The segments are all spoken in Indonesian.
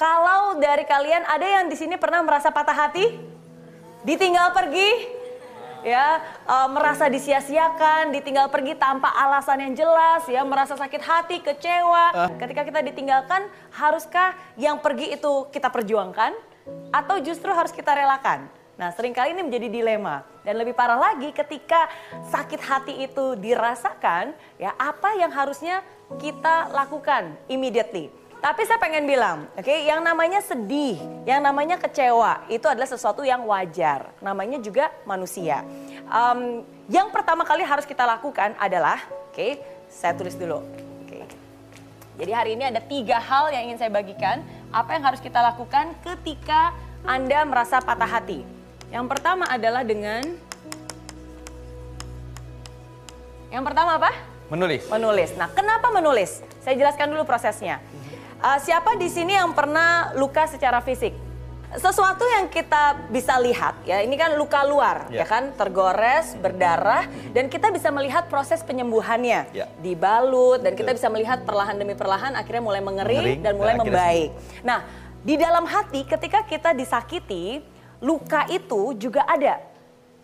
Kalau dari kalian ada yang di sini pernah merasa patah hati? Ditinggal pergi? ya uh, merasa disia-siakan, ditinggal pergi tanpa alasan yang jelas, ya merasa sakit hati, kecewa. Ketika kita ditinggalkan, haruskah yang pergi itu kita perjuangkan atau justru harus kita relakan? Nah, sering kali ini menjadi dilema. Dan lebih parah lagi ketika sakit hati itu dirasakan, ya apa yang harusnya kita lakukan immediately? Tapi saya pengen bilang, oke, okay, yang namanya sedih, yang namanya kecewa, itu adalah sesuatu yang wajar. Namanya juga manusia. Um, yang pertama kali harus kita lakukan adalah, oke, okay, saya tulis dulu. Oke. Okay. Jadi hari ini ada tiga hal yang ingin saya bagikan. Apa yang harus kita lakukan ketika Anda merasa patah hati? Yang pertama adalah dengan, yang pertama apa? Menulis. Menulis. Nah, kenapa menulis? Saya jelaskan dulu prosesnya. Uh, siapa di sini yang pernah luka secara fisik? Sesuatu yang kita bisa lihat ya, ini kan luka luar ya, ya kan, tergores, berdarah dan kita bisa melihat proses penyembuhannya. Ya. Dibalut dan kita bisa melihat perlahan demi perlahan akhirnya mulai mengering, mengering dan mulai membaik. Nah, di dalam hati ketika kita disakiti, luka itu juga ada.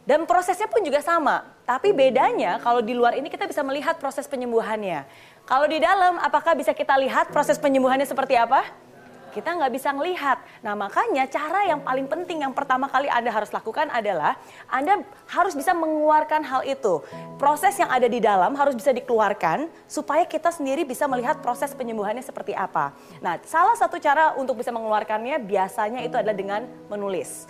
Dan prosesnya pun juga sama. Tapi bedanya kalau di luar ini kita bisa melihat proses penyembuhannya. Kalau di dalam, apakah bisa kita lihat proses penyembuhannya seperti apa? Kita nggak bisa melihat. Nah makanya cara yang paling penting yang pertama kali Anda harus lakukan adalah Anda harus bisa mengeluarkan hal itu. Proses yang ada di dalam harus bisa dikeluarkan supaya kita sendiri bisa melihat proses penyembuhannya seperti apa. Nah salah satu cara untuk bisa mengeluarkannya biasanya itu adalah dengan menulis.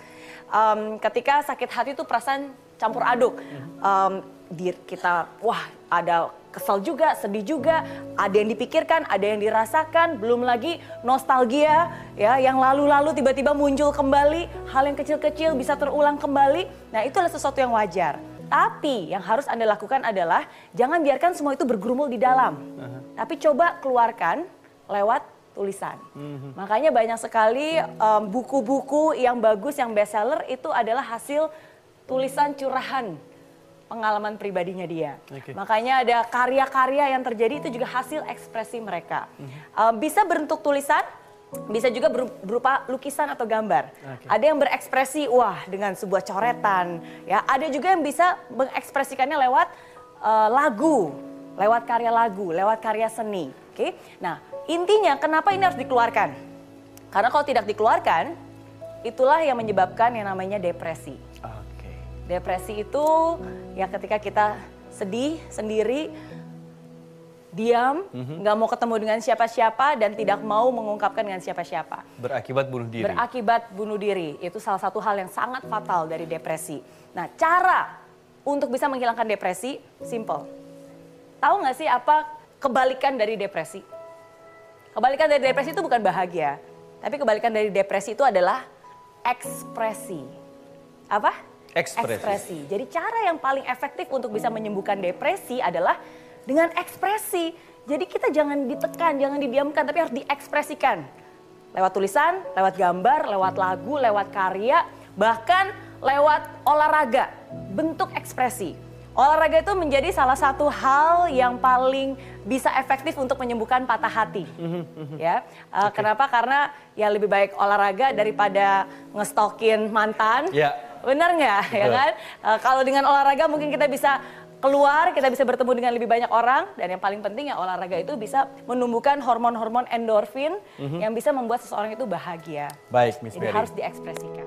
Um, ketika sakit hati itu perasaan campur aduk. Um, di kita wah ada kesal juga, sedih juga, ada yang dipikirkan, ada yang dirasakan, belum lagi nostalgia ya yang lalu-lalu tiba-tiba muncul kembali, hal yang kecil-kecil bisa terulang kembali. Nah, itu adalah sesuatu yang wajar. Tapi yang harus Anda lakukan adalah jangan biarkan semua itu bergurumul di dalam. Uh-huh. Tapi coba keluarkan lewat tulisan. Uh-huh. Makanya banyak sekali um, buku-buku yang bagus, yang bestseller itu adalah hasil tulisan curahan pengalaman pribadinya dia. Okay. Makanya ada karya-karya yang terjadi itu juga hasil ekspresi mereka. Uh, bisa bentuk tulisan, bisa juga berupa lukisan atau gambar. Okay. Ada yang berekspresi wah dengan sebuah coretan, ya. Ada juga yang bisa mengekspresikannya lewat uh, lagu, lewat karya lagu, lewat karya seni. Oke. Okay? Nah, intinya kenapa ini harus dikeluarkan? Karena kalau tidak dikeluarkan, itulah yang menyebabkan yang namanya depresi. Depresi itu ya ketika kita sedih sendiri, diam, mhm. nggak mau ketemu dengan siapa-siapa dan tidak mau mengungkapkan dengan siapa-siapa. Berakibat bunuh diri. Berakibat bunuh diri. Itu salah satu hal yang sangat fatal dari depresi. Nah, cara untuk bisa menghilangkan depresi simple. Tahu nggak sih apa kebalikan dari depresi? Kebalikan dari depresi itu bukan bahagia, tapi kebalikan dari depresi itu adalah ekspresi. Apa? Ekspresi. ekspresi. Jadi cara yang paling efektif untuk bisa menyembuhkan depresi adalah dengan ekspresi. Jadi kita jangan ditekan, jangan didiamkan, tapi harus diekspresikan. Lewat tulisan, lewat gambar, lewat lagu, lewat karya, bahkan lewat olahraga. Bentuk ekspresi. Olahraga itu menjadi salah satu hal yang paling bisa efektif untuk menyembuhkan patah hati. Mhm, mhm. ya, uh, okay. kenapa? Karena ya lebih baik olahraga daripada ngestokin mantan. Yeah Benar nggak? Ya kan? Uh, kalau dengan olahraga mungkin kita bisa keluar, kita bisa bertemu dengan lebih banyak orang dan yang paling penting ya olahraga itu bisa menumbuhkan hormon-hormon endorfin mm -hmm. yang bisa membuat seseorang itu bahagia. Baik, Miss Jadi harus diekspresikan.